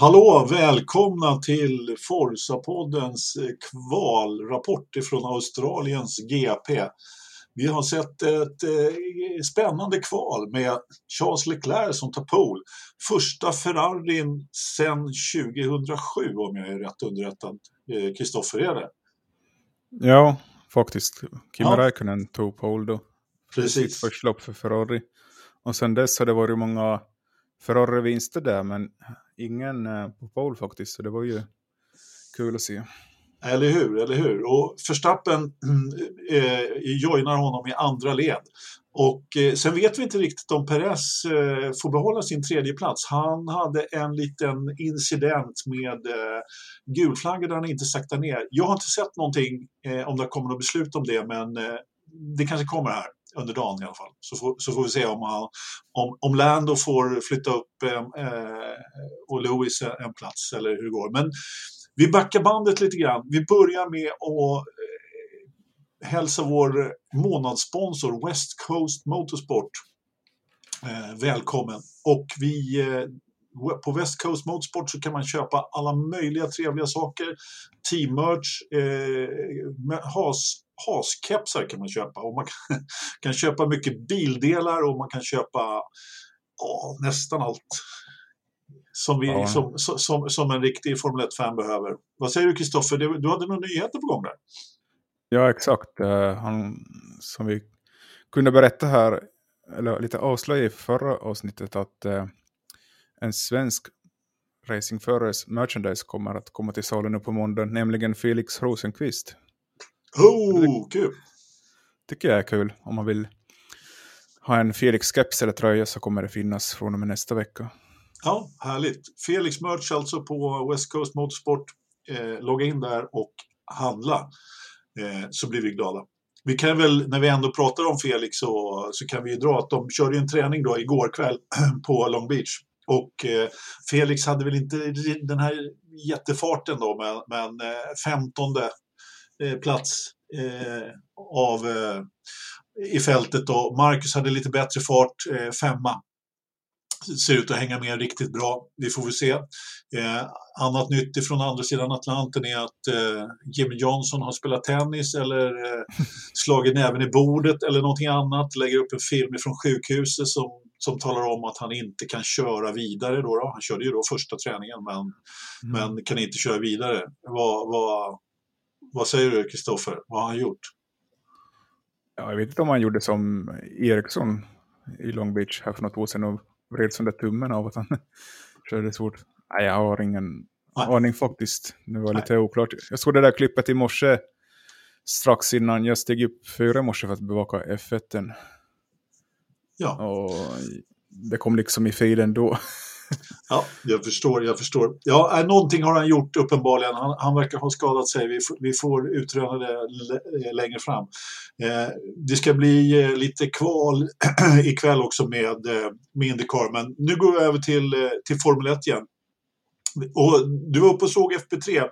Hallå, välkomna till Forsa-poddens kvalrapport från Australiens GP. Vi har sett ett eh, spännande kval med Charles Leclerc som tar pole. Första Ferrarin sedan 2007 om jag är rätt underrättad. Kristoffer, eh, är det? Ja, faktiskt. Kimi ja. Räikkönen tog pole då. Precis. Första lopp för Ferrari. Och sen dess har det varit många Ferrari-vinster där, men ingen eh, på pole faktiskt. Så det var ju kul att se. Eller hur, eller hur. Och Verstappen eh, joinar honom i andra led. Och eh, sen vet vi inte riktigt om Perez eh, får behålla sin tredje plats. Han hade en liten incident med eh, gulflaggor där han inte saktade ner. Jag har inte sett någonting eh, om det kommer något beslut om det, men eh, det kanske kommer här under dagen i alla fall. Så får, så får vi se om, han, om, om Lando får flytta upp eh, eh och Lewis en plats eller hur det går. Men vi backar bandet lite grann. Vi börjar med att eh, hälsa vår månadssponsor West Coast Motorsport eh, välkommen. Och vi eh, på West Coast Motorsport så kan man köpa alla möjliga trevliga saker. Teammerch, eh, has, haskepsar kan man köpa och man kan, kan köpa mycket bildelar och man kan köpa ja, nästan allt som, vi, ja. som, som, som en riktig Formel 1-fan behöver. Vad säger du Kristoffer? Du hade några nyheter på gång där? Ja, exakt. Uh, han, som vi kunde berätta här, eller lite avslöja i förra avsnittet, att uh, en svensk racingförares merchandise kommer att komma till salen nu på måndag, nämligen Felix Rosenqvist. Oh, kul! Tycker jag är kul. Om man vill ha en Felix-keps eller tröja så kommer det finnas från och med nästa vecka. Ja, härligt. Felix Merch alltså på West Coast Motorsport. Eh, logga in där och handla eh, så blir vi glada. Vi kan väl, när vi ändå pratar om Felix så, så kan vi ju dra att de körde en träning då igår kväll på Long Beach. Och eh, Felix hade väl inte den här jättefarten då, men, men eh, 15 eh, plats eh, av eh, i fältet då. Marcus hade lite bättre fart, eh, femma ser ut att hänga med riktigt bra. Vi får väl se. Eh, annat nytt från andra sidan Atlanten är att eh, Jimmy Johnson har spelat tennis eller eh, slagit näven i bordet eller någonting annat. Lägger upp en film från sjukhuset som, som talar om att han inte kan köra vidare. Då, då. Han körde ju då första träningen men, mm. men kan inte köra vidare. Vad, vad, vad säger du Kristoffer? Vad har han gjort? Ja, jag vet inte om han gjorde som Eriksson i Long Beach här för något år sedan och vred som där tummen av att han körde svårt. Nej, jag har ingen Nej. aning faktiskt. Det var lite Nej. oklart. Jag såg det där klippet i morse strax innan jag steg upp fyra i morse för att bevaka F1. Ja. Och det kom liksom i feeden då. Ja, jag förstår, jag förstår. Ja, eh, någonting har han gjort uppenbarligen. Han, han verkar ha skadat sig. Vi, vi får utröna det eh, längre fram. Eh, det ska bli eh, lite kval ikväll också med, eh, med Indycar, men nu går vi över till, eh, till Formel 1 igen. Och du var uppe och såg FP3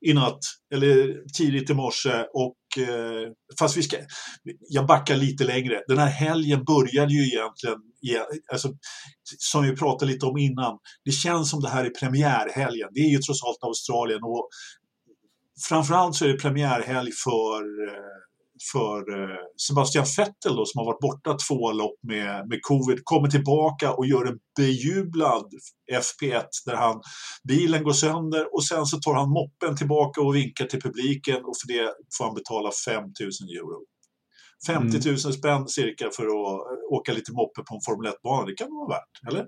i natt, eller tidigt i morse. Och, eh, fast vi ska, jag backar lite längre. Den här helgen började ju egentligen, alltså, som vi pratade lite om innan, det känns som det här är premiärhelgen. Det är ju trots allt Australien och framförallt så är det premiärhelg för eh, för eh, Sebastian Vettel då, som har varit borta två lopp med, med covid, kommer tillbaka och gör en bejublad FP1 där han, bilen går sönder och sen så tar han moppen tillbaka och vinkar till publiken och för det får han betala 5 000 euro. 50 000 mm. spänn cirka för att åka lite moppe på en Formel 1-bana, det kan vara värt, eller?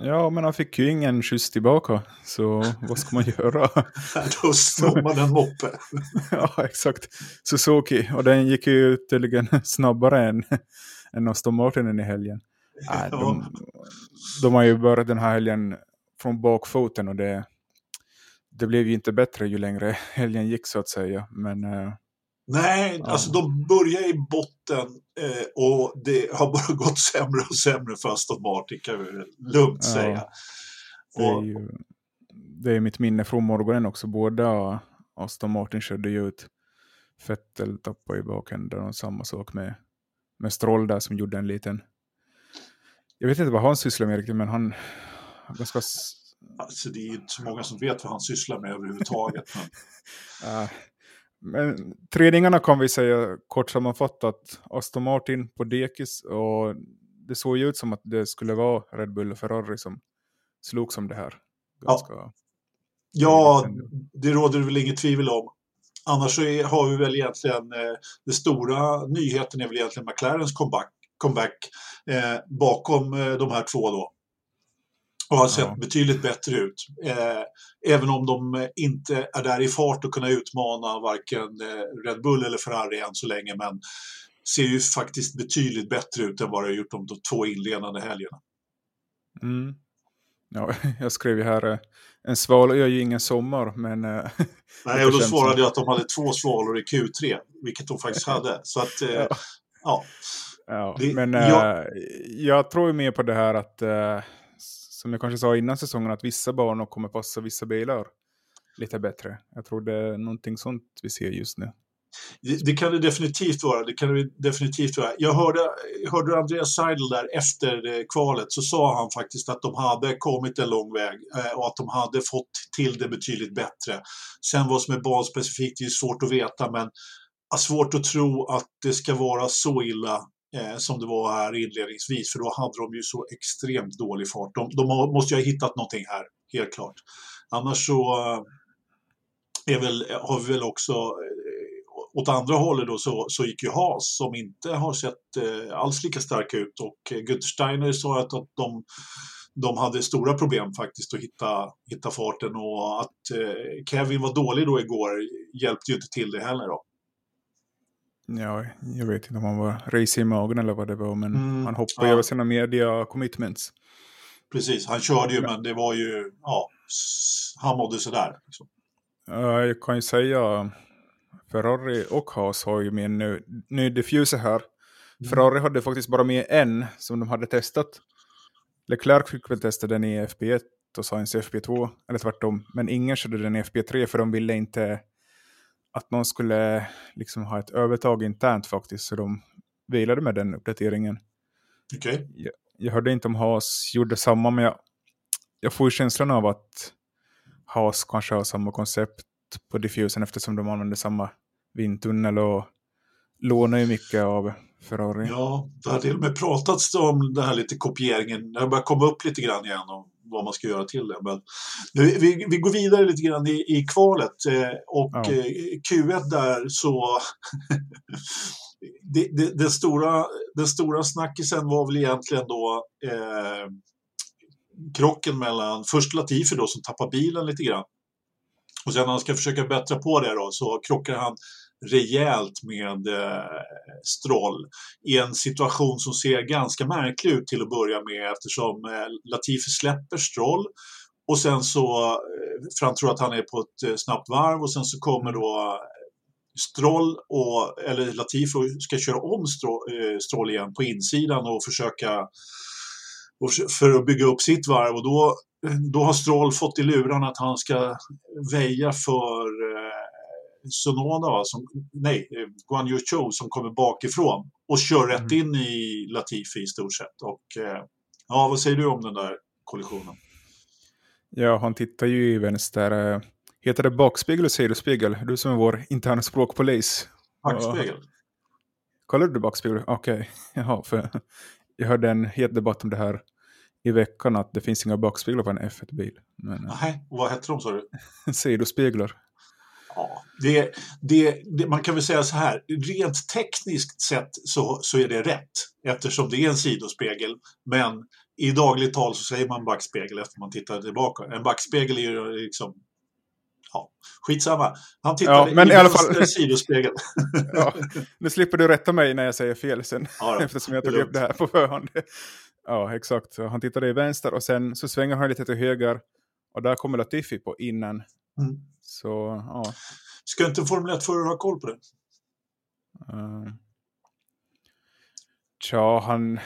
Ja, men han fick ju ingen skjuts tillbaka, så vad ska man göra? Då snor man en moppe. ja, exakt. Suzuki, och den gick ju tydligen snabbare än, än Aston Martinen i helgen. Nej, de, de har ju börjat den här helgen från bakfoten och det, det blev ju inte bättre ju längre helgen gick så att säga. Men uh, Nej, ja. alltså de börjar i botten eh, och det har bara gått sämre och sämre för Aston Martin kan vi lugnt ja. säga. Det är, ju, det är mitt minne från morgonen också. Båda Aston Martin körde ju ut Fettel tappade i bakänden och samma sak med, med Stroll där som gjorde en liten... Jag vet inte vad han sysslar med riktigt men han ganska Alltså, det är inte så många som vet vad han sysslar med överhuvudtaget. Men... Men tredningarna kan vi säga kort sammanfattat. Aston Martin på dekis och det såg ju ut som att det skulle vara Red Bull och Ferrari som slog som det här. Ganska... Ja. ja, det råder väl inget tvivel om. Annars är, har vi väl egentligen, eh, den stora nyheten är väl egentligen McLarens comeback, comeback eh, bakom eh, de här två då. Och har sett ja. betydligt bättre ut. Eh, även om de inte är där i fart och kunna utmana varken eh, Red Bull eller Ferrari än så länge. Men ser ju faktiskt betydligt bättre ut än vad det har gjort de två inledande helgerna. Mm. Ja, jag skrev ju här, eh, en sval gör ju ingen sommar, men... Eh, Nej, och då svarade som... jag att de hade två svalor i Q3, vilket de faktiskt hade. Så att, eh, ja. ja. ja det, men jag... jag tror ju mer på det här att, som jag kanske sa innan säsongen, att vissa banor kommer passa vissa bilar lite bättre. Jag tror det är någonting sånt vi ser just nu. Det, det, kan det definitivt vara. Det kan det definitivt vara. Jag hörde, hörde Andreas Seidel där efter eh, kvalet så sa han faktiskt att de hade kommit en lång väg eh, och att de hade fått till det betydligt bättre. Sen vad som är banspecifikt är svårt att veta men svårt att tro att det ska vara så illa eh, som det var här inledningsvis för då hade de ju så extremt dålig fart. De, de måste ju ha hittat någonting här, helt klart. Annars så eh, är väl, har vi väl också eh, åt andra hållet då så, så gick ju Haas som inte har sett eh, alls lika starka ut och eh, Steiner sa att, att de, de hade stora problem faktiskt att hitta, hitta farten och att eh, Kevin var dålig då igår hjälpte ju inte till det heller då. Ja, jag vet inte om han var race i magen eller vad det var, men mm, han hoppade ja. över sina media commitments. Precis, han körde ju, men det var ju, ja, han mådde sådär. Liksom. Jag kan ju säga Ferrari och Haas har ju med en ny, ny diffuser här. Mm. Ferrari hade faktiskt bara med en som de hade testat. Leclerc fick väl testa den i FP1 och Sainz i FP2, eller tvärtom. Men ingen körde den i FP3 för de ville inte att någon skulle liksom ha ett övertag internt faktiskt. Så de vilade med den uppdateringen. Okay. Jag, jag hörde inte om Haas gjorde samma, men jag, jag får känslan av att Haas kanske har samma koncept på diffusen eftersom de använder samma vindtunnel och lånar ju mycket av Ferrari. Ja, det har till och med pratats om det här lite kopieringen. Det har börjat komma upp lite grann igen om vad man ska göra till det. Men vi, vi, går vidare lite grann i, i kvalet eh, och ja. eh, Q1 där så det, det, den, stora, den stora snackisen var väl egentligen då eh, krocken mellan först Latifi då som tappar bilen lite grann och sen när han ska försöka bättra på det då så krockar han rejält med eh, Stroll i en situation som ser ganska märklig ut till att börja med eftersom eh, Latifi släpper Stroll och sen så, eh, för han tror att han är på ett eh, snabbt varv och sen så kommer då eh, Stroll och, eller Latifi ska köra om Stroll, eh, Stroll igen på insidan och försöka för att bygga upp sitt varv och då då har Stroll fått i luran att han ska väja för eh, eh, Sonoda, som, nej, Guan Yu Chou som kommer bakifrån och kör rätt mm. in i Latifi i stort sett. Och, eh, ja, vad säger du om den där kollisionen? Ja, han tittar ju i vänster. Eh, heter det bakspegel eller sidospegel? Du som är vår interna språkpolis. Backspegel. Kollar du backspegel? Okej, okay. jaha, för jag hörde en het debatt om det här i veckan att det finns inga bakspeglar på en F1-bil. Men, eh, Nej, och vad heter de sa du? Sidospeglar. Ja, det, det, det, man kan väl säga så här, rent tekniskt sett så, så är det rätt eftersom det är en sidospegel. Men i dagligt tal så säger man backspegel efter man tittar tillbaka. En backspegel är ju liksom ja, skitsamma. Han tittade ja, men i, i alla fall... sidospegel. ja, nu slipper du rätta mig när jag säger fel sen, ja, eftersom jag tog upp det här på förhand. Ja, exakt. Han tittade i vänster och sen så svänger han lite till höger och där kommer Latifi på innan. Mm. Så, ja. Ska inte Formel 1-förare ha koll på det? Uh, tja, han...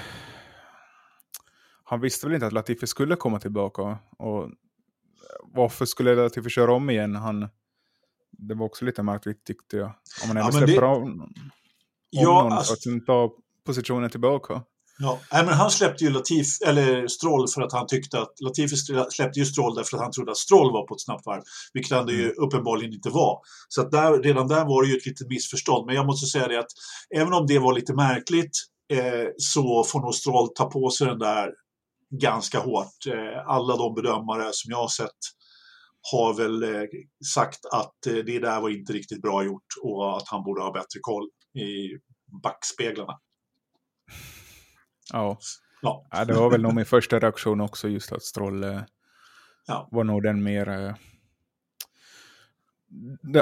Han visste väl inte att Latifi skulle komma tillbaka. Och varför skulle Latifi köra om igen? Han, det var också lite märkligt tyckte jag. Om man ändå ja, släpper det... av, om ja, alltså... att ta positionen tillbaka. Ja, Nej, men han släppte ju Latif, eller Stroll för att han tyckte att Latifi släppte ju Stroll därför att han trodde att Stroll var på ett snabbt varv, vilket han ju uppenbarligen inte var. Så att där, redan där var det ju ett litet missförstånd. Men jag måste säga det att även om det var lite märkligt eh, så får nog Stroll ta på sig den där ganska hårt. Eh, alla de bedömare som jag har sett har väl eh, sagt att eh, det där var inte riktigt bra gjort och att han borde ha bättre koll i backspeglarna. Ja. ja. ja det var väl nog min första reaktion också, just att Stroll ja. var nog den mer... Eh,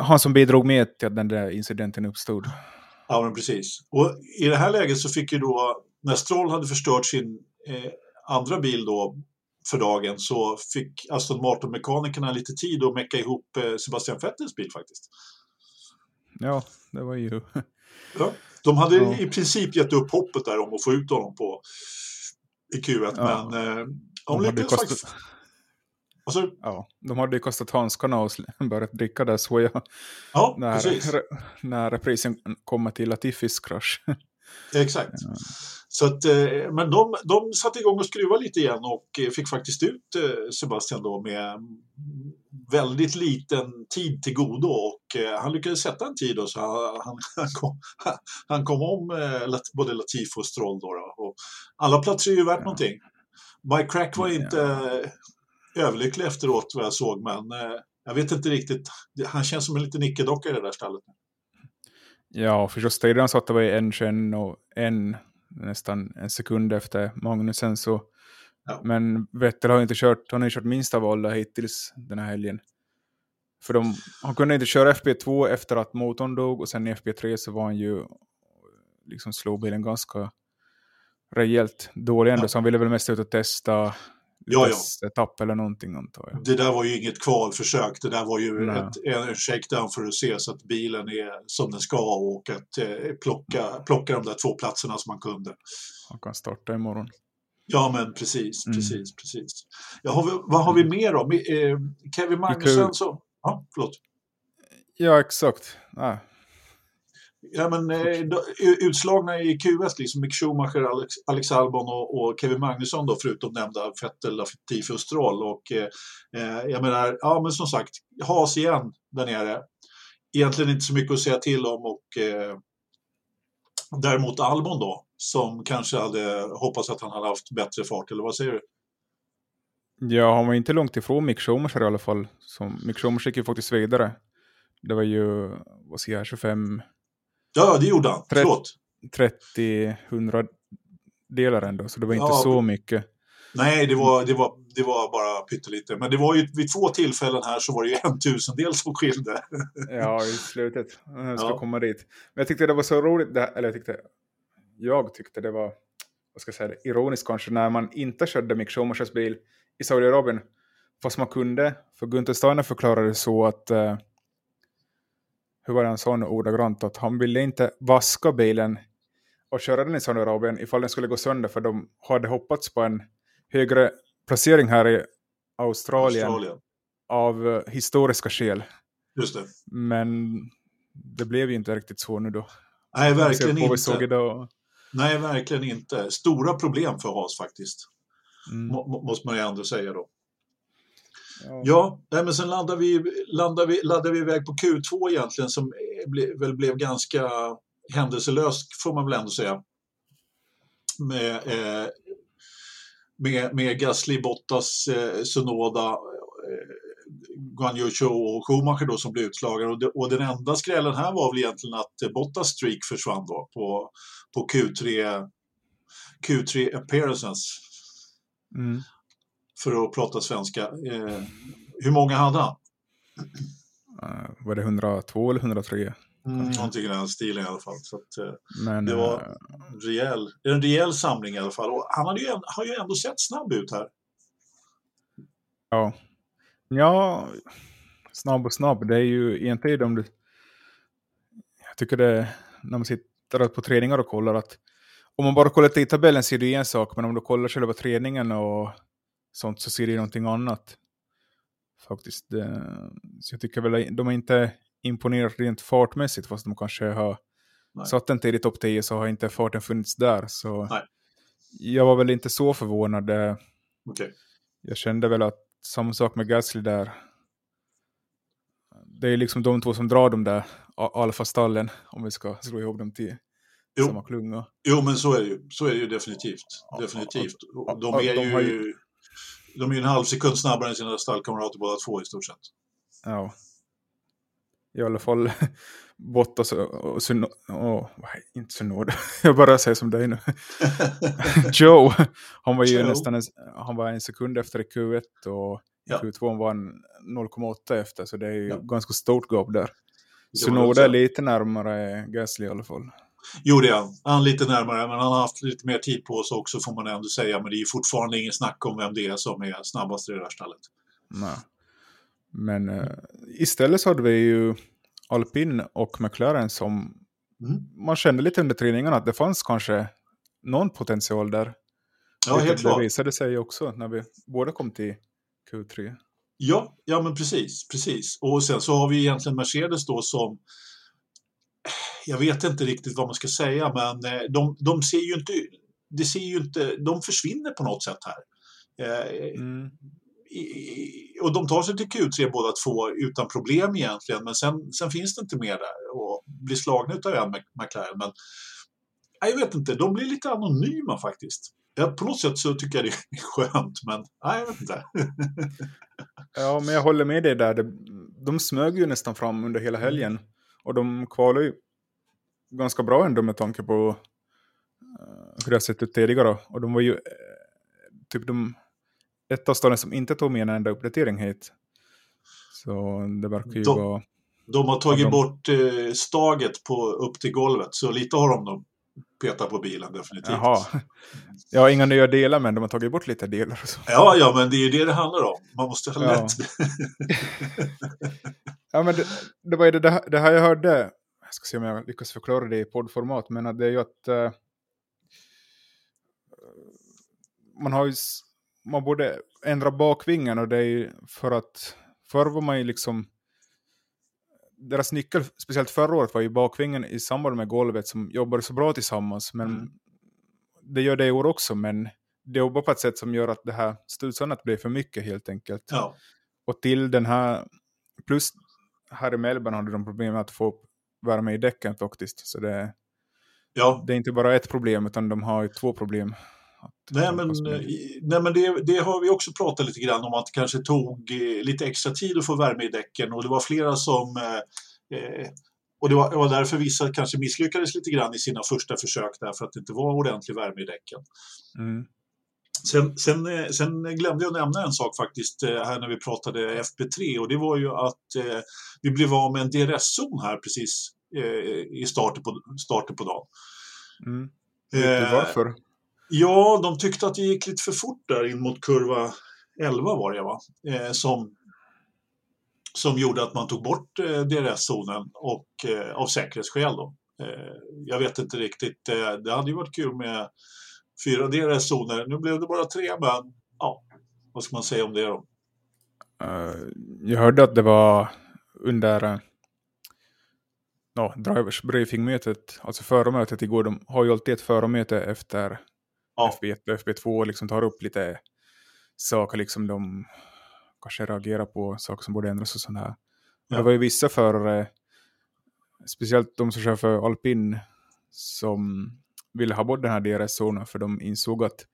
han som bidrog med till att den där incidenten uppstod. Ja, men precis. Och i det här läget så fick ju då, när Stroll hade förstört sin eh, andra bil då för dagen så fick Aston Martin-mekanikerna lite tid att mecka ihop eh, Sebastian Vettels bil faktiskt. Ja, det var ju... ja, de hade ja. i princip gett upp hoppet där om att få ut honom på, i Q1, ja. men eh, de, de lyckades kostat... faktiskt... Alltså... Ja, de hade ju kastat handskarna och börjat dricka där så jag... Ja, när, precis. när reprisen kommer till Latifis krasch. Exakt. Ja. Så att, eh, men de, de satte igång och skruvade lite igen och eh, fick faktiskt ut eh, Sebastian då med väldigt liten tid till godo och han lyckades sätta en tid och så han, han, kom, han kom om både Latif och Stroll. Då, då och alla platser är ju värt ja. någonting. Mike Crack var inte ja. överlycklig efteråt vad jag såg men jag vet inte riktigt. Han känns som en liten nickedocka i det där stallet. Ja, förstås tidigare så att det var en, en och en nästan en sekund efter Magnusen. Så, ja. Men Vettel har inte kört, han har kört minst av alla hittills den här helgen. För de, han kunde inte köra FP2 efter att motorn dog och sen i FP3 så var han ju liksom slog bilen ganska rejält dålig ändå, ja. så han ville väl mest ut och testa ja, ja. etapp eller någonting antar jag. Det där var ju inget kvalförsök, det där var ju ett, en shakedown för att se så att bilen är som den ska och att eh, plocka, plocka de där två platserna som man kunde. Han kan starta imorgon. Ja, men precis, mm. precis, precis. Ja, har vi, vad har vi mer då? Eh, Kevin Magnusson så... Ja, förlåt. Ja, exakt. Ah, Ja, men, eh, utslagna i QS, liksom Mick Schumacher, Alex, Alex Albon och, och, Kevin Magnusson då, förutom nämnda Vettel, Latifi och Stroll. Och, eh, eh, jag menar, ja men som sagt, has igen där nere. Egentligen inte så mycket att säga till om och eh, däremot Albon då, som kanske hade hoppats att han hade haft bättre fart, eller vad säger du? Ja, han var inte långt ifrån Mick Schumacher i alla fall. Som, Mick Schumacher gick ju faktiskt vidare. Det var ju, vad säger jag, 25 Ja, det gjorde han. Förlåt. 30-100 delar ändå, så det var inte ja, så mycket. Nej, det var, det, var, det var bara pyttelite. Men det var ju vid två tillfällen här så var det ju en tusendel som skilde. ja, i slutet. Jag ska ja. komma dit. Men jag tyckte det var så roligt, det, eller jag tyckte, jag tyckte det var, vad ska jag säga, ironiskt kanske, när man inte körde Mick Schumachers bil i Saudiarabien. Fast man kunde, för Gunther Steiner förklarade så att uh, hur var det han sa nu ordagrant, att han ville inte vaska bilen och köra den i Saudiarabien ifall den skulle gå sönder för de hade hoppats på en högre placering här i Australien, Australien. av uh, historiska skäl. Just det. Men det blev ju inte riktigt så nu då. Nej, verkligen inte. Nej, verkligen inte. Stora problem för Haas faktiskt. Mm. Måste man ju ändå säga då. Ja, ja men sen landar vi, landar, vi, laddar vi iväg på Q2 egentligen som ble, väl blev ganska händelselöst får man väl ändå säga. Med, eh, med, med Gasly, Bottas, eh, Sunoda, eh, Guan Yu och Schumacher då som blev utslagare. Och, och den enda skrällen här var väl egentligen att Bottas streak försvann då på, på Q3, Q3 appearances. Mm för att prata svenska. Eh, hur många hade han? Uh, var det 102 eller 103? Mm, någonting i den stilen i alla fall. Så att, uh, Men, det var en rejäl, en rejäl samling i alla fall. Och han hade ju, har ju ändå sett snabb ut här. Ja. Ja, snabb och snabb. Det är ju egentligen om du... Jag tycker det när man sitter på träningar och kollar att om man bara kollar i tabellen ser det en sak, men om du kollar själva träningen och sånt så ser det någonting annat. Faktiskt. Så jag tycker väl de har inte imponerat rent fartmässigt fast de kanske har Nej. satt en tid i topp 10 så har inte farten funnits där. Så Nej. Jag var väl inte så förvånad. eh, Okej. Jag kände väl att samma sak med Gasly där. Det är liksom de två som drar de där alfastallen, om vi ska slå ihop dem till Jo. samma klunga. Jo, men så är det ju. Så är det ju definitivt. Definitivt. De är ju, ju- de är ju en halv sekund snabbare än sina stallkamrater båda två i stort sett. Ja. I alla fall Bottas och, och Suno... Åh, nej, inte Sunoda. Jag bara säger som dig nu. Joe, han var ju Joe. nästan en, han var en sekund efter i Q1 och i Ja. Q2 var han 0,8 efter, så det är ju Ja. ganska stort gap där. Sunoda är lite närmare Gasly i alla fall. Jo, det är han. Han är lite närmare, men han har haft lite mer tid på sig också får man ändå säga. Men det är fortfarande ingen snack om vem det är som är snabbast i det där stallet. Nej. Men eh, istället så hade vi ju Alpin och McLaren som Mm. man kände lite under träningarna att det fanns kanske någon potential där. Ja, helt det klart. visade sig också när vi båda kom till Q3. Ja, ja, men precis, precis. Och sen så har vi egentligen Mercedes då som jag vet inte riktigt vad man ska säga, men eh, de, de ser ju inte, det ser ju inte, de försvinner på något sätt här. Eh, Mm. i- och de tar sig till Q3 båda två utan problem egentligen, men sen, sen finns det inte mer där och blir slagna utav en Mc- McLaren. Men jag vet inte, de blir lite anonyma faktiskt. Ja, på något sätt så tycker jag det är skönt, men nej, jag vet inte. Ja, men jag håller med dig där. De smög ju nästan fram under hela helgen. Och de kvalade ju ganska bra ändå med tanke på eh, hur det har sett ut tidigare. Och de var ju eh, typ de ett av staden som inte tog med en enda uppdatering hit. Så det verkar ju De- vara... De har tagit de- bort eh, staget på, upp till golvet, så lite har de nog petat på bilen definitivt. Jaha. Jag har inga nya delar men de har tagit bort lite delar. och Så. Ja, ja, men det är ju det det handlar om. Man måste ha Ja. lätt. Ja, men det, det var ju det, det här jag hörde. Jag ska se om jag lyckas förklara det i poddformat. Men det är ju att eh, man har ju man borde ändra bakvingen och det är ju för att förr var man ju liksom deras nyckel, speciellt förra året, var ju bakvingen i samband med golvet som jobbade så bra tillsammans. Men Mm. det gör det i år också, men det jobbar på ett sätt som gör att det här studsandet blir för mycket helt enkelt. Ja, Och till den här, plus här i Melbourne hade de problem med att få upp värme i däcken faktiskt. Så det, ja. det är inte bara ett problem, utan de har ju två problem. Nej, men, eh, nej, men det, det har vi också pratat lite grann om att det kanske tog eh, lite extra tid att få värme i däcken och det var flera som eh, eh, och det var, det var därför vissa kanske misslyckades lite grann i sina första försök därför att det inte var ordentlig värme i däcken. Mm. Sen, sen, eh, sen glömde jag nämna en sak faktiskt eh, här när vi pratade FP3 och det var ju att eh, vi blev av med en DRS-zon här precis eh, i starten på, starten på dagen. Mm. Vet du Eh, varför? Ja, de tyckte att det gick lite för fort där in mot kurva 11 var det va? Eh, som, som gjorde att man tog bort eh, DRS-zonen och eh, av säkerhetsskäl då. Eh, jag vet inte riktigt, eh, det hade ju varit kul med fyra DRS-zoner. Nu blev det bara tre, men ja, vad ska man säga om det då? Eh, jag hörde att det var under uh, no, drivers briefing-mötet, alltså förarmötet igår. De har ju alltid ett förarmöte efter Ja. FB1 och FB2 och liksom tar upp lite saker liksom de kanske reagerar på, saker som borde ändras och sånt här. Ja. Det var ju vissa förare, speciellt de som kör för alpin, som ville ha bort den här DRS-zonen för de insåg att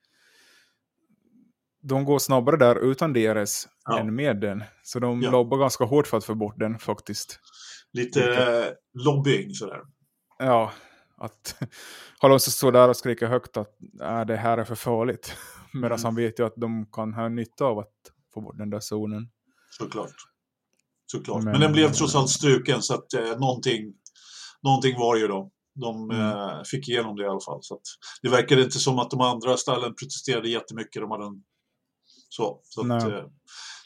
de går snabbare där utan DRS Ja. än med den. Så de Ja. lobbar ganska hårt för att få bort den faktiskt. Lite eh, lobbying sådär. Ja, att Alonso står där och skriker högt att äh, det här är för farligt. Medan Mm. han vet ju att de kan ha nytta av att få bort den där zonen. Såklart. Såklart. Men, Men- den blev trots allt struken så att eh, någonting, någonting var ju då. De Mm. eh, fick igenom det i alla fall. Så det verkade inte som att de andra stallen protesterade jättemycket. De hade en, så så att, eh,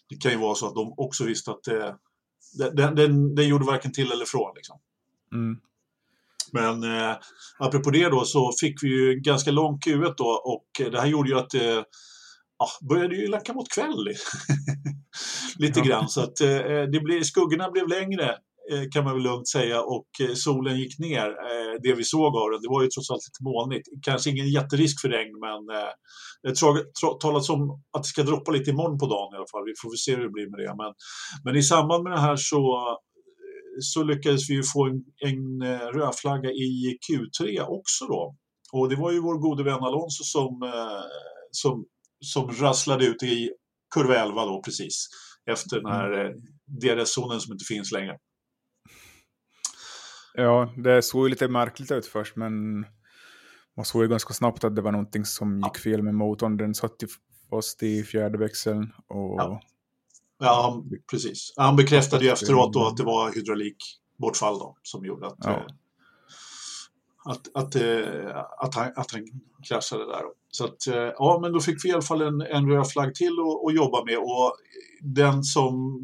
det kan ju vara så att de också visste att eh, den, den, den, gjorde varken till eller från. Liksom. Mm. Men eh, apropå det då så fick vi ju en ganska lång Q1 då och det här gjorde ju att det ja, började ju lacka mot kväll. Lite Ja. grann så att eh, det blev, skuggorna blev längre eh, kan man väl lugnt säga och eh, solen gick ner. Eh, det vi såg av den, det var ju trots allt lite molnigt. Kanske ingen jätterisk för regn men det talats om att det ska droppa lite imorgon på dagen i alla fall. Vi får väl se hur det blir med det. Men, men i samband med det här så, så lyckades vi ju få en, en rödflagga i Q3 också då. Och det var ju vår gode vän Alonso som, som, som rasslade ut i kurva 11 då precis efter den här mm. DRS-zonen som inte finns längre. Ja, det såg ju lite märkligt ut först, men man såg ju ganska snabbt att det var någonting som gick ja. fel med motorn. Den satt fast i fjärde växeln. Och... Ja. ja, precis. Han bekräftade ju efteråt då att det var hydraulikbortfall då, som gjorde att, ja. eh, att, att, eh, att, han, att han kraschade där. Så att, eh, ja, men då fick vi i alla fall en, en röd flagg till att jobba med och den som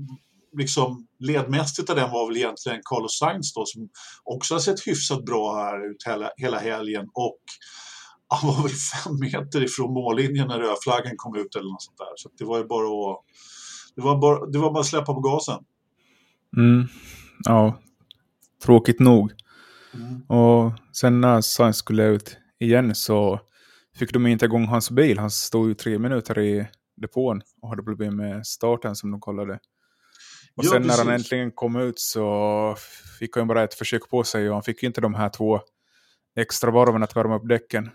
liksom ledmästret av den var väl egentligen Carlos Sainz då som också har sett hyfsat bra här ut hela, hela helgen och han var väl fem meter ifrån mållinjen när rödflaggen kom ut eller något sånt där. Så det var ju bara att det var bara, det var bara att släppa på gasen. Mm. Ja, tråkigt nog. Mm. Och sen när Sainz skulle ut igen så fick de inte igång hans bil. Han stod ju tre minuter i depån och hade problem med starten som de kollade. Och ja, sen precis. när han äntligen kom ut så fick han bara ett försök på sig och han fick inte de här två extra varven att värma upp däcken.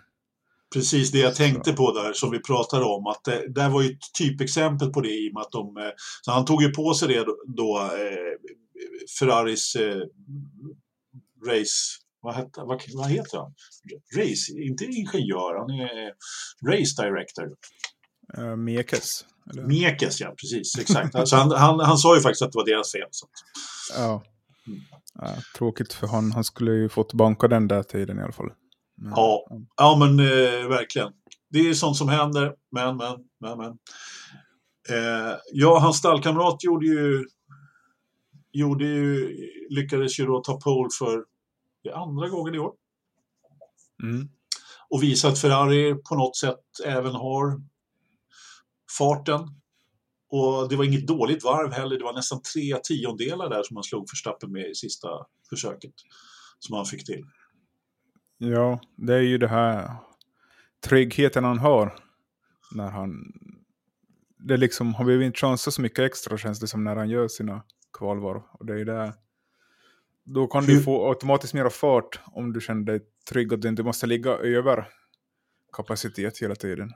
Precis det jag tänkte på där som vi pratade om. Att det där var ju ett typexempel på det i och med att de... Eh, så han tog ju på sig det då, då eh, Ferraris eh, race... Vad, hette, vad, vad heter han? Race, inte ingenjör, han är race director. Uh, Mekes. Eller? Mekes, ja precis. Exakt. alltså han, han, han sa ju faktiskt att det var deras fel. Så. Ja. Mm. ja. Tråkigt för han. Han skulle ju fått banka den där tiden i alla fall. Men, ja. ja, men eh, verkligen. Det är sånt som händer. Men, men, men, men. Eh, ja, hans stallkamrat gjorde ju, gjorde ju, lyckades ju då ta pole för andra gången i år. Mm. Och visa att Ferrari på något sätt även har farten. Och det var inget dåligt varv heller. Det var nästan tre tiondelar där som han slog Verstappen med i sista försöket. Som han fick till. Ja, det är ju det här tryggheten han har. När han... Det liksom, han behöver inte chansa så mycket extra känns det som när han gör sina kvalvarv. Och det är det. Då kan du få automatiskt mera fart om du känner dig trygg att du inte måste ligga över kapacitet hela tiden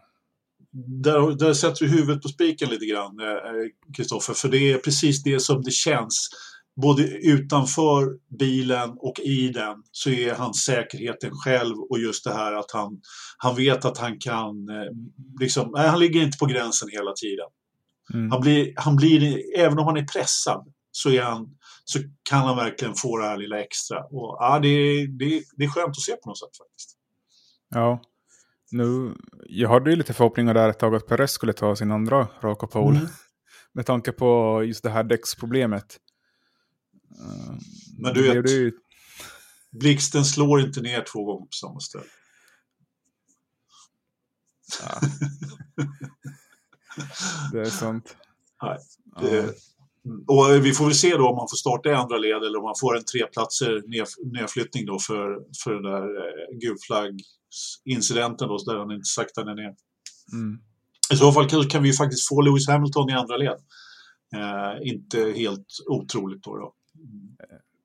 där, där sätter du huvudet på spiken lite grann, eh, Kristoffer. För det är precis det som det känns. Både utanför bilen och i den så är han säkerheten själv och just det här att han, han vet att han kan, eh, liksom, nej, han ligger inte på gränsen hela tiden. Mm. Han, blir, han blir, även om han är pressad så, är han, så kan han verkligen få det här lilla extra. Och, ja, det, det, det är skönt att se på något sätt faktiskt. Ja, nu, jag hade ju lite förhoppningar där ett tag att Perez skulle ta sin andra raka pole. Mm. Med tanke på just det här däcksproblemet. Uh, Men du vet, ju... blixten slår inte ner två gånger på samma ställe. Ja. det är sant. Nej, det, och vi får väl se då om man får starta i andra led eller om man får en treplatser nedflyttning då för, för den där eh, gulflagg-incidenten då, där han inte saktade ner. Mm. I så fall kan vi faktiskt få Lewis Hamilton i andra led. Eh, inte helt otroligt då. då. Mm.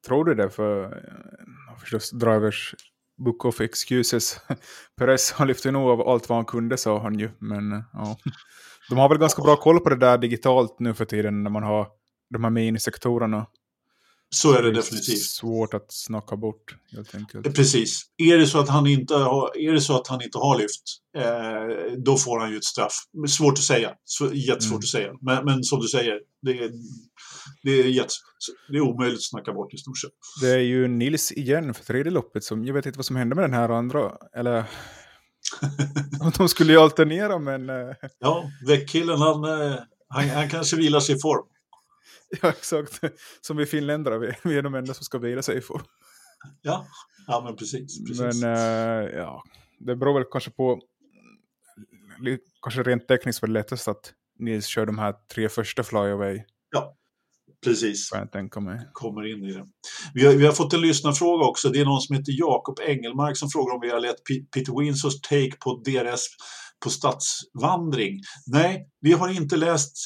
Tror du det? För eh, förstås drivers book of excuses. Perez han lyfte nog av allt vad han kunde sa han ju. Men ja. De har väl ganska bra koll på det där digitalt nu för tiden när man har de här minisektorerna. Så är det definitivt. Svårt att snacka bort helt enkelt. Precis. Är det så att han inte har, är det så att han inte har lyft, eh, då får han ju ett straff. Svårt att säga. Jättesvårt mm. att säga. Men, men, som du säger, det är, det, är jättes, det är omöjligt att snacka bort i stort sett. Det är ju Nils igen för tredje loppet. Som, jag vet inte vad som hände med den här andra. Eller... De skulle ju alternera men... Eh, ja, väckkillen han, eh, han, han kanske vilar sig i form. Ja, exakt. Som vi finländare, vi, vi är de enda som ska vila sig för. Ja, ja men precis. precis. Men äh, ja, det beror väl kanske på, kanske rent tekniskt var det lättast att Nils kör de här tre första flyaway. Ja. Precis. Jag. Kommer in i det. Vi har, vi har fått en lyssnarfråga också. Det är någon som heter Jakob Engelmark som frågar om vi har lett P- Peter Windsors take på DRS på stadsvandring. Nej, vi har inte läst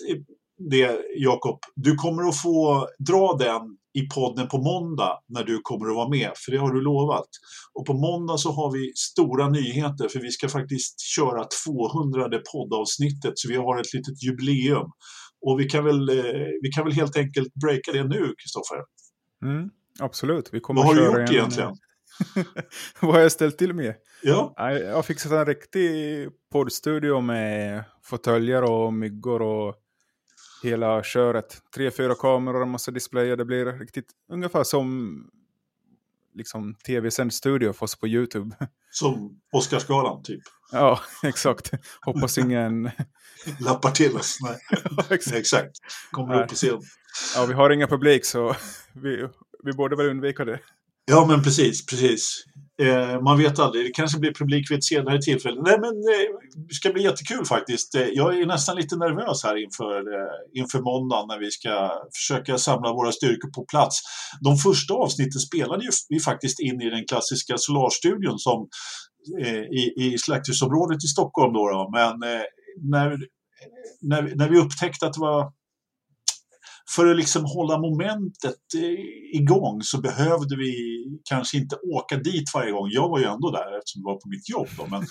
det, Jakob. Du kommer att få dra den i podden på måndag när du kommer att vara med, för det har du lovat. Och på måndag så har vi stora nyheter, för vi ska faktiskt köra 200 poddavsnittet, så vi har ett litet jubileum. Och vi kan väl, eh, vi kan väl helt enkelt breaka det nu, Kristoffer. Mm, absolut. Vi kommer Vad har du att köra gjort en- egentligen? Vad har jag ställt till med? Ja, Jag har fixat en riktig poddstudio med fåtöljer och myggor och hela köret. Tre, fyra kameror och massa displayer. Det blir riktigt ungefär som liksom tv-sänd studio fast på YouTube. som Oscarsgalan, typ. ja, exakt. Hoppas ingen... Lappar till oss. Nej, exakt. exakt. Kommer Nej. upp på scen. Ja, vi har ingen publik så vi, vi borde väl undvika det. Ja, men precis, precis. Eh, man vet aldrig, det kanske blir publik vid ett senare tillfälle. Nej, men eh, det ska bli jättekul faktiskt. Eh, jag är nästan lite nervös här inför, eh, inför måndagen när vi ska försöka samla våra styrkor på plats. De första avsnitten spelade ju vi faktiskt in i den klassiska Solarstudion som eh, i, i Slakthusområdet i Stockholm. Då, då. Men eh, när, när, när vi upptäckte att det var för att liksom hålla momentet eh, igång så behövde vi kanske inte åka dit varje gång. Jag var ju ändå där eftersom det var på mitt jobb. Då, men,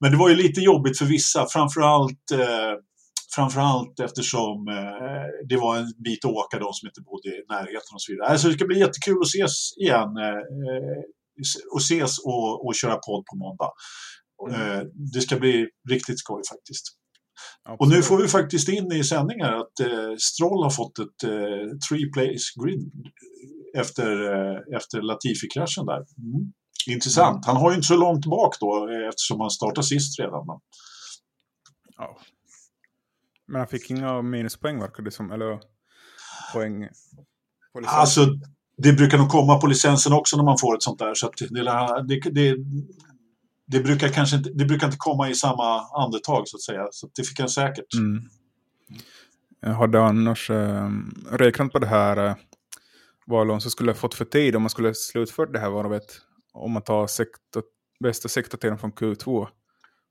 men det var ju lite jobbigt för vissa, framförallt eh, Framförallt eftersom eh, det var en bit att åka de som inte bodde i närheten och så vidare. Alltså det ska bli jättekul att ses igen eh, och ses och, och köra podd på måndag. Eh, det ska bli riktigt skoj faktiskt. Och nu får vi faktiskt in i sändningar att eh, Stroll har fått ett eh, three place grid efter, eh, efter Latifi-kraschen där. Mm. Intressant. Han har ju inte så långt bak då eh, eftersom han startade sist redan. Men, Ja. Men han fick inga minuspoäng verkar det som. Eller poäng på alltså, det brukar nog komma på licensen också när man får ett sånt där. Så det, det, det, det, brukar kanske inte, det brukar inte komma i samma andetag så att säga. Så det fick han säkert. Mm. Jag hade annars eh, räknat på det här eh, vad Alonso skulle ha fått för tid om man skulle slutfört det här varvet. Om man tar sektor, bästa sektortiden från Q2.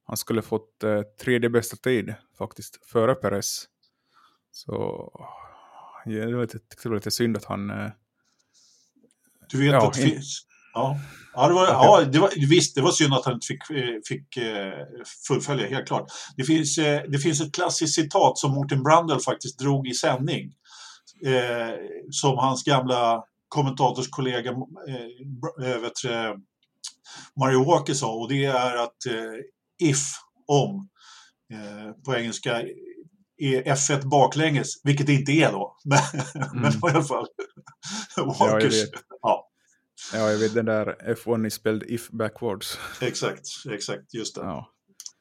Han skulle fått eh, tredje bästa tid faktiskt, före Perez. Så ja, det var lite, det var lite synd att han... Eh, Du vet Ja, att in-. Ja, ja, det var, ja det var, visst, det var synd att han inte fick, eh, fick eh, fullfölja, helt klart. Det finns, eh, det finns ett klassiskt citat som Martin Brundle faktiskt drog i sändning. Eh, som hans gamla kommentatorskollega eh, vet, eh, Mario Walker sa och det är att eh, if, om, på engelska är F1 baklänges, vilket det inte är då. Men, men Mm. var i alla fall Walkers. Ja, ja, jag vet den där F1 is spelled if backwards. exakt, exakt, just det. Ja,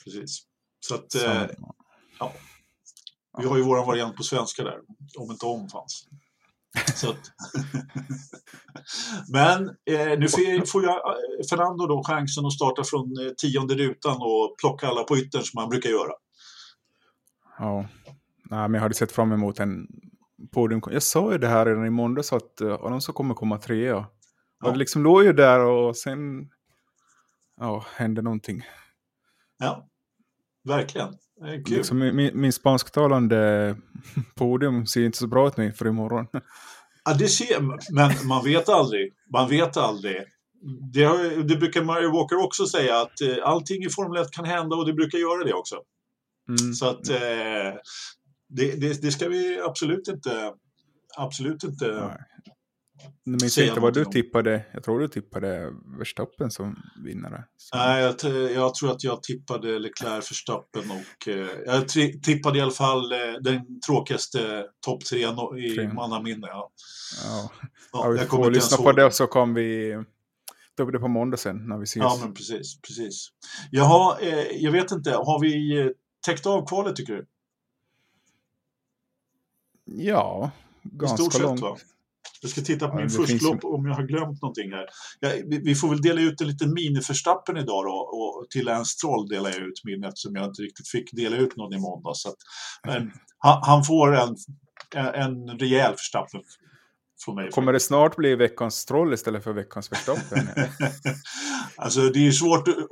Precis. Så att eh, vi har ju våran variant på svenska där, om inte om fanns. Så att, Men eh, nu får, jag, eh, Fernando då chansen att starta från eh, tionde rutan och plocka alla på yttern som han brukar göra. Ja, Nej, men jag hade sett fram emot en podium. Jag sa ju det här redan i måndags att uh, Alonso kommer komma trea. Ja. Och det liksom låg ju där och sen ja, hände någonting. Ja, verkligen. Kul. Liksom, min, min spansktalande podium ser inte så bra ut nu för imorgon. Ja, det ser, men man vet aldrig. Man vet aldrig. Det, har, det brukar Mario Walker också säga att eh, allting i Formel 1 kan hända och det brukar göra det också. Mm. Så att eh, det, det, det ska vi absolut inte absolut inte. Nej. Nu minns inte vad du om. tippade. Jag tror du tippade Verstappen som vinnare. Så, Nej, jag, jag tror att jag tippade Leclerc, Verstappen och eh, jag tippade i alla fall eh, den tråkigaste topp tre i Tre. mannaminne. Ja. ja. Ja, vi får lyssna på det och så kommer vi ta upp det på måndag sen när vi ses. Ja, men precis, precis. Jaha, eh, jag vet inte, har vi eh, täckt av kvalet tycker du? Ja, ganska långt. sett va? Jag ska titta på Ja, min förstlopp om jag har glömt någonting här. Ja, vi, vi får väl dela ut en liten miniförstappen idag då och till Lance Stroll delar jag ut min eftersom jag inte riktigt fick dela ut någon i måndag. Så att, men han, han får en en rejäl Verstappen för mig. Kommer det snart bli veckans Stroll istället för veckans Verstappen? alltså det är svårt att, att,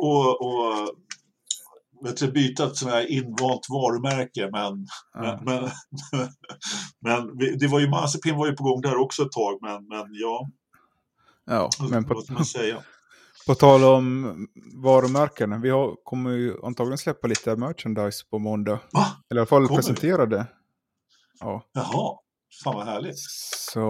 vet du, byta ett sånt här invant varumärke men, ja. men, men, men, det var ju Mazepin var ju på gång där också ett tag men, men ja. Ja, men på, vad man säga? På tal om varumärken, vi har, kommer ju antagligen släppa lite merchandise på måndag. Va? Eller i alla fall presentera det. Ja. Jaha, fan vad härligt. Så,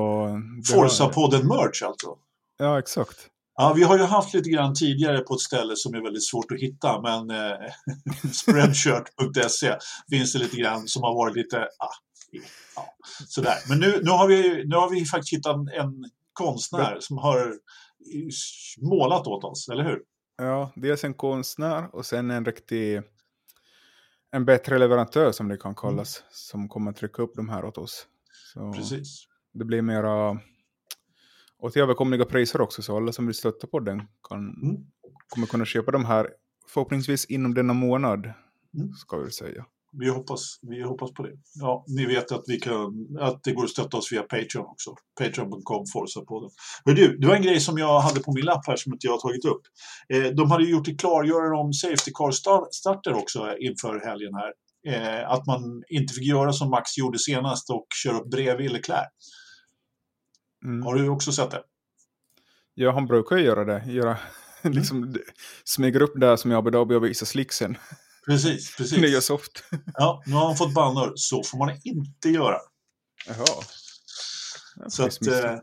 Forza-podden merch alltså? Ja, exakt. Ja, vi har ju haft lite grann tidigare på ett ställe som är väldigt svårt att hitta, men eh, spreadshirt.se finns det lite grann som har varit lite, ah, ja, sådär. Men nu, nu, har vi, nu har vi faktiskt hittat en, konstnär som har målat åt oss, eller hur? Ja, dels en konstnär och sen en riktig en bättre leverantör som det kan kallas, mm. som kommer att trycka upp de här åt oss. Så Precis. Det blir mera åt överkomliga priser också, så alla som vill stötta på den kan, mm. kommer kunna köpa de här förhoppningsvis inom denna månad, mm. ska vi säga vi hoppas, vi hoppas på det. Ja, ni vet att, vi kan, att det går att stötta oss via Patreon också. Patreon.com Forza på det. Men du, det var en grej som jag hade på min lapp här som inte jag har tagit upp. Eh, de hade gjort ett klargörande om Safety Car-starter också inför helgen här. Eh, att man inte fick göra som Max gjorde senast och köra upp bredvid Leclerc. Mm. Har du också sett det? Ja, han brukar ju göra det. Göra, mm. liksom, smyger upp där som i Abu Dhabi och visar slicksen. Precis, precis. Nya soft. Ja, nu har han fått bannor. Så får man inte göra. Jaha. Så att, eh,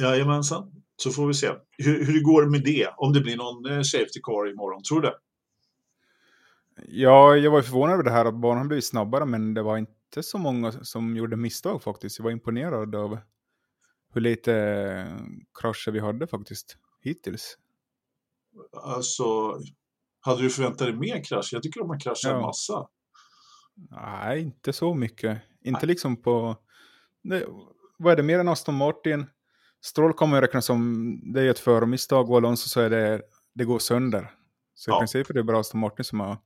jajamensan. Så får vi se hur, hur det går med det. Om det blir någon eh, safety car imorgon. Tror du det? Ja, jag var förvånad över det här att banan blivit snabbare, men det var inte så många som gjorde misstag faktiskt. Jag var imponerad av hur lite eh, krascher vi hade faktiskt hittills. Alltså, hade du förväntat dig mer krasch? Jag tycker de har kraschat ja. massa. Nej, inte så mycket. Inte Nej. liksom på... Det, vad är det mer än Aston Martin? Stroll kommer räknas som det är ett förmisstag och Alonso så är det, det går sönder. Så ja. i princip är det bara Aston Martin som har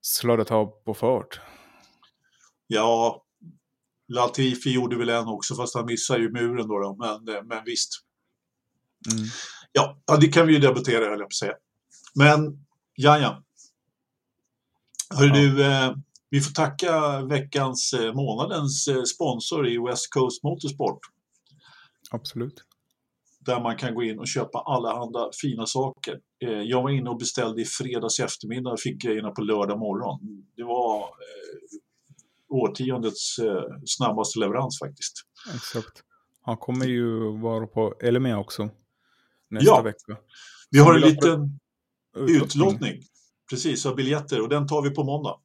sladdat av på fart. Ja, Latifi gjorde väl en också fast han missade ju muren då, då men, men visst. Mm. Ja, det kan vi ju debattera höll jag på att säga. Men, ja, ja. Hör ja. du, eh, vi får tacka veckans, eh, månadens eh, sponsor i West Coast Motorsport. Absolut. Där man kan gå in och köpa allehanda fina saker. Eh, jag var inne och beställde i fredags eftermiddag och fick grejerna på lördag morgon. Det var eh, årtiondets eh, snabbaste leverans faktiskt. Exakt. Han kommer ju vara på Elmia också nästa ja. vecka. Vi har en liten Utlottning. Precis, av biljetter och den tar vi på måndag.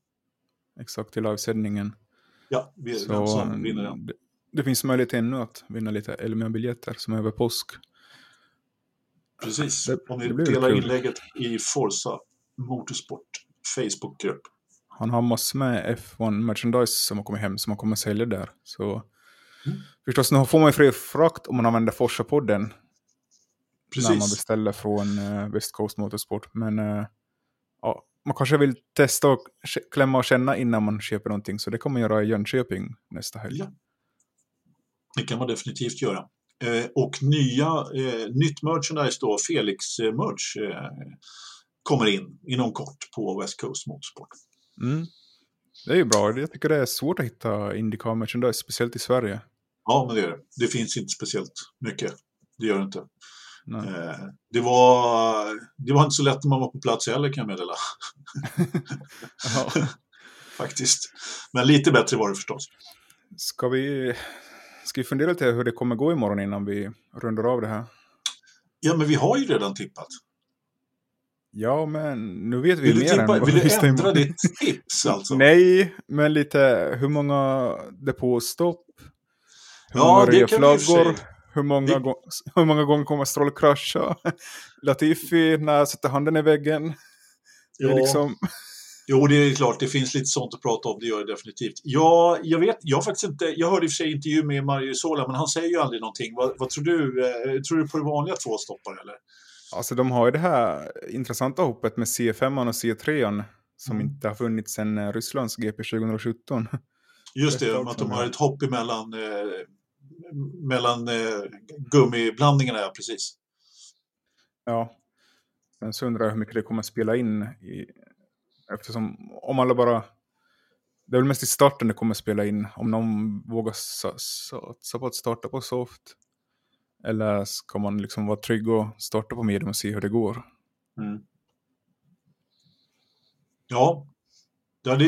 Exakt, till livesändningen. Ja, vi, Så, vem som vinner den. Det, det finns möjlighet ännu att vinna lite Elmia-biljetter som är över påsk. Precis, det, om ni delar kul. inlägget i Forza Motorsport Facebookgrupp. Han har massor med F1-merchandise som har kommit hem som han kommer sälja där. Så mm. förstås, nu får man ju fri frakt om man använder Forsa-podden Precis. när man beställer från uh, West Coast Motorsport. Men uh, ja, man kanske vill testa och klämma och känna innan man köper någonting. Så det kommer man göra i Jönköping nästa helg. Ja. Det kan man definitivt göra. Eh, och nya, eh, nytt merchandise då, Felix-merch, eh, kommer in inom kort på West Coast Motorsport. Mm. Det är ju bra. Jag tycker det är svårt att hitta Indycar merchandise, speciellt i Sverige. Ja, men det är det. Det finns inte speciellt mycket. Det gör det inte. Eh, det, var, det var inte så lätt när man var på plats heller kan jag meddela. Faktiskt. Men lite bättre var det förstås. Ska vi, ska vi fundera lite hur det kommer gå imorgon innan vi rundar av det här? Ja, men vi har ju redan tippat. Ja, men nu vet vi vill mer tippa, än vad Vill du ändra ditt tips alltså? Nej, men lite hur många depåstopp? Hur ja, många reflaggor? Hur många, det... gång, hur många gånger kommer Stroll krascha? Latifi, när sätter handen i väggen? Ja. Det liksom... Jo, det är klart, det finns lite sånt att prata om, det gör det definitivt. Ja, jag vet, jag faktiskt inte, jag hörde i och för sig intervju med Mario Sola, men han säger ju aldrig någonting. Vad, vad tror du? Eh, tror du på det vanliga tvåstoppare eller? Alltså de har ju det här intressanta hoppet med C5 och C3 som mm. inte har funnits sedan eh, Rysslands GP 2017. Just det, att de har ett hopp emellan eh, mellan eh, gummiblandningarna, ja precis. Ja. Sen så undrar jag hur mycket det kommer att spela in i, eftersom om alla bara det är väl mest i starten det kommer att spela in om någon vågar satsa på att starta på soft. Eller ska man liksom vara trygg och starta på medium och se hur det går? Mm. Ja, ja det,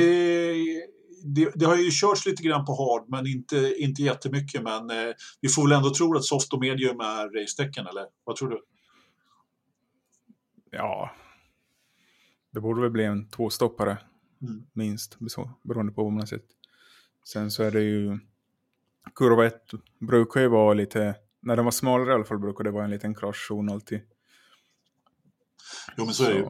det, det, har ju körts lite grann på hard men inte, inte jättemycket. Men eh, vi får väl ändå tro att soft och medium är racetecken eller vad tror du? Ja, det borde väl bli en tvåstoppare mm. minst beroende på vad man har sett. Sen så är det ju kurva 1 brukar ju vara lite, när den var smalare i alla fall brukar det vara en liten kraschzon alltid. Jo men så, så. är det ju.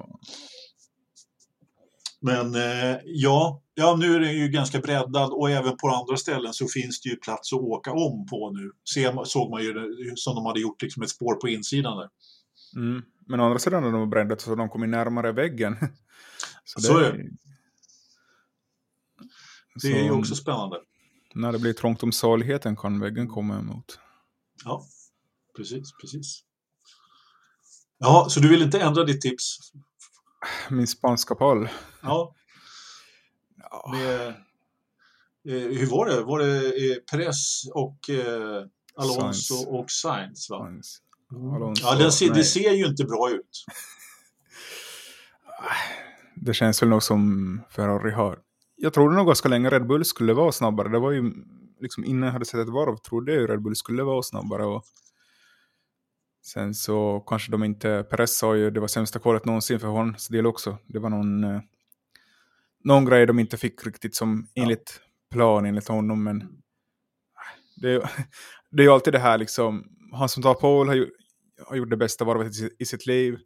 Men eh, ja, ja, nu är den ju ganska breddad och även på andra ställen så finns det ju plats att åka om på nu. Se, såg man ju som de hade gjort liksom ett spår på insidan där. Mm. Men å andra sidan har de breddat så de kommer närmare väggen. Så, så det, är det. Det är ju också spännande. När det blir trångt om saligheten kan väggen komma emot. Ja, precis, precis. Ja, så du vill inte ändra ditt tips? Min spanska pall? Ja. ja. Med, eh, hur var det? Var det eh, Perez och eh, Alonso Sainz. och Sainz? Va? Sainz. Mm. Alonso, ja, ser, det ser ju inte bra ut. Det känns väl nog som Ferrari har jag trodde nog ganska länge Red Bull skulle vara snabbare. Det var ju liksom innan jag hade sett ett varv trodde jag ju Red Bull skulle vara snabbare. Och sen så kanske de inte, Perez sa ju det var sämsta kvalet någonsin för hans del också. Det var någon, eh, någon grej de inte fick riktigt som enligt plan enligt honom. Men det, det är ju alltid det här liksom, han som tar Paul har, ju, har gjort det bästa varvet i, i sitt liv.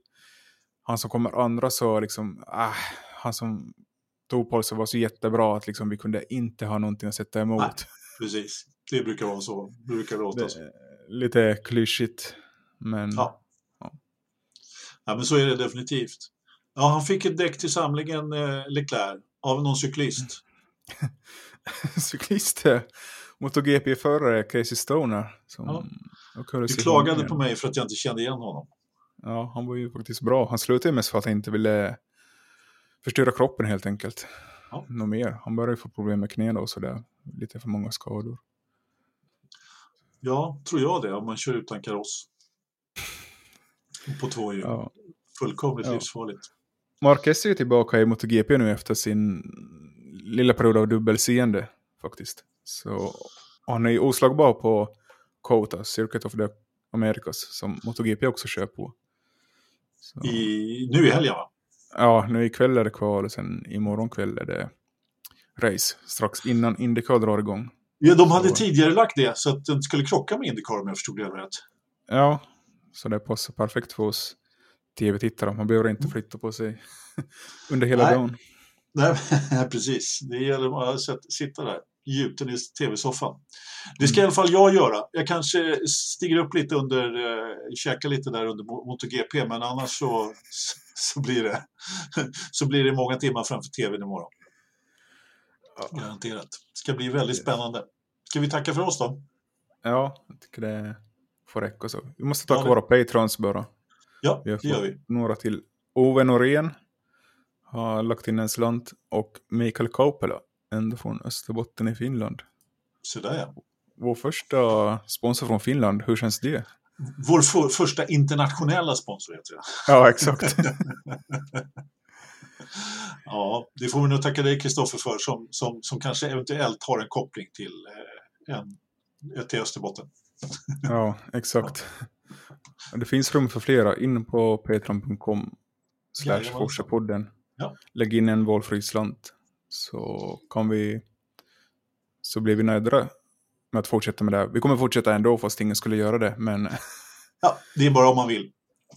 Han som kommer andra så liksom, äh, han som Topolsen var så jättebra att liksom vi kunde inte ha någonting att sätta emot. Precis, det brukar vara så. Det brukar låta så. Lite klyschigt, men... Ja. ja. ja. men så är det definitivt. Ja, han fick ett däck till samlingen, eh, Leclerc, av någon cyklist. cyklist, ja. MotoGP-förare Casey Stoner. Som ja. Du klagade på mig för att jag inte kände igen honom. Ja, han var ju faktiskt bra. Han slutade mest för att han inte ville förstöra kroppen helt enkelt. Ja. Något mer. Han börjar ju få problem med knäna och sådär. Lite för många skador. Ja, tror jag det. Om man kör utan kaross. På två hjul. Ja. Fullkomligt ja. livsfarligt. Marquez är ju tillbaka i MotoGP nu efter sin lilla period av dubbelseende faktiskt. Så han är ju oslagbar på Kota, Circuit of the Americas, som MotoGP också kör på. I, nu i helgen va? Ja, nu ikväll är det kval och sen imorgon kväll är det race. Strax innan Indycar drar igång. Ja, de hade så... tidigare lagt det så att den skulle krocka med Indycar om jag förstod det rätt. Ja, så det passar perfekt för oss tv-tittare. Man behöver inte mm. flytta på sig under hela Nej. dagen. Nej, precis. Det gäller bara att sitta där gjuten i tv-soffan. Det ska mm. i alla fall jag göra. Jag kanske stiger upp lite under, eh, käkar lite där under MotoGP, men annars så, så, blir det, så blir det många timmar framför tvn imorgon. Garanterat. Det ska bli väldigt spännande. Ska vi tacka för oss då? Ja, jag tycker det får räcka så. Vi måste tacka ja, våra patrons bara. Ja, vi har det gör vi. Några till. Ove Norén har lagt in en slant och Mikael Kaupela ända från Österbotten i Finland. Sådär ja. Vår första sponsor från Finland, hur känns det? Vår för, första internationella sponsor heter det. Ja, exakt. ja, det får vi nog tacka dig Kristoffer för som, som, som kanske eventuellt har en koppling till, eh, en, till Österbotten. ja, exakt. Det finns rum för flera. In på patreon.com slash Forsapodden. Ja. Lägg in en valfri slant så kan vi så blir vi nöjda med att fortsätta med det. Vi kommer fortsätta ändå fast ingen skulle göra det. Men... Ja, det är bara om man vill.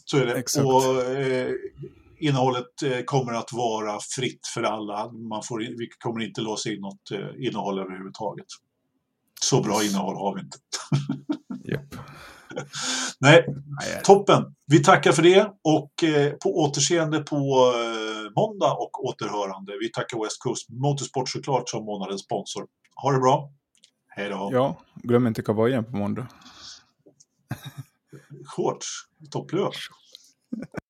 Så är det. Exakt. Och eh, innehållet eh, kommer att vara fritt för alla. Man får, vi kommer inte låsa in något eh, innehåll överhuvudtaget. Så bra innehåll har vi inte. Yep. Nej, toppen. Vi tackar för det och eh, på återseende på måndag och återhörande. Vi tackar West Coast Motorsport såklart som månadens sponsor. Ha det bra. Hej då. Ja, glöm inte kavajen på måndag. Shorts. Topplös.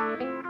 Bye.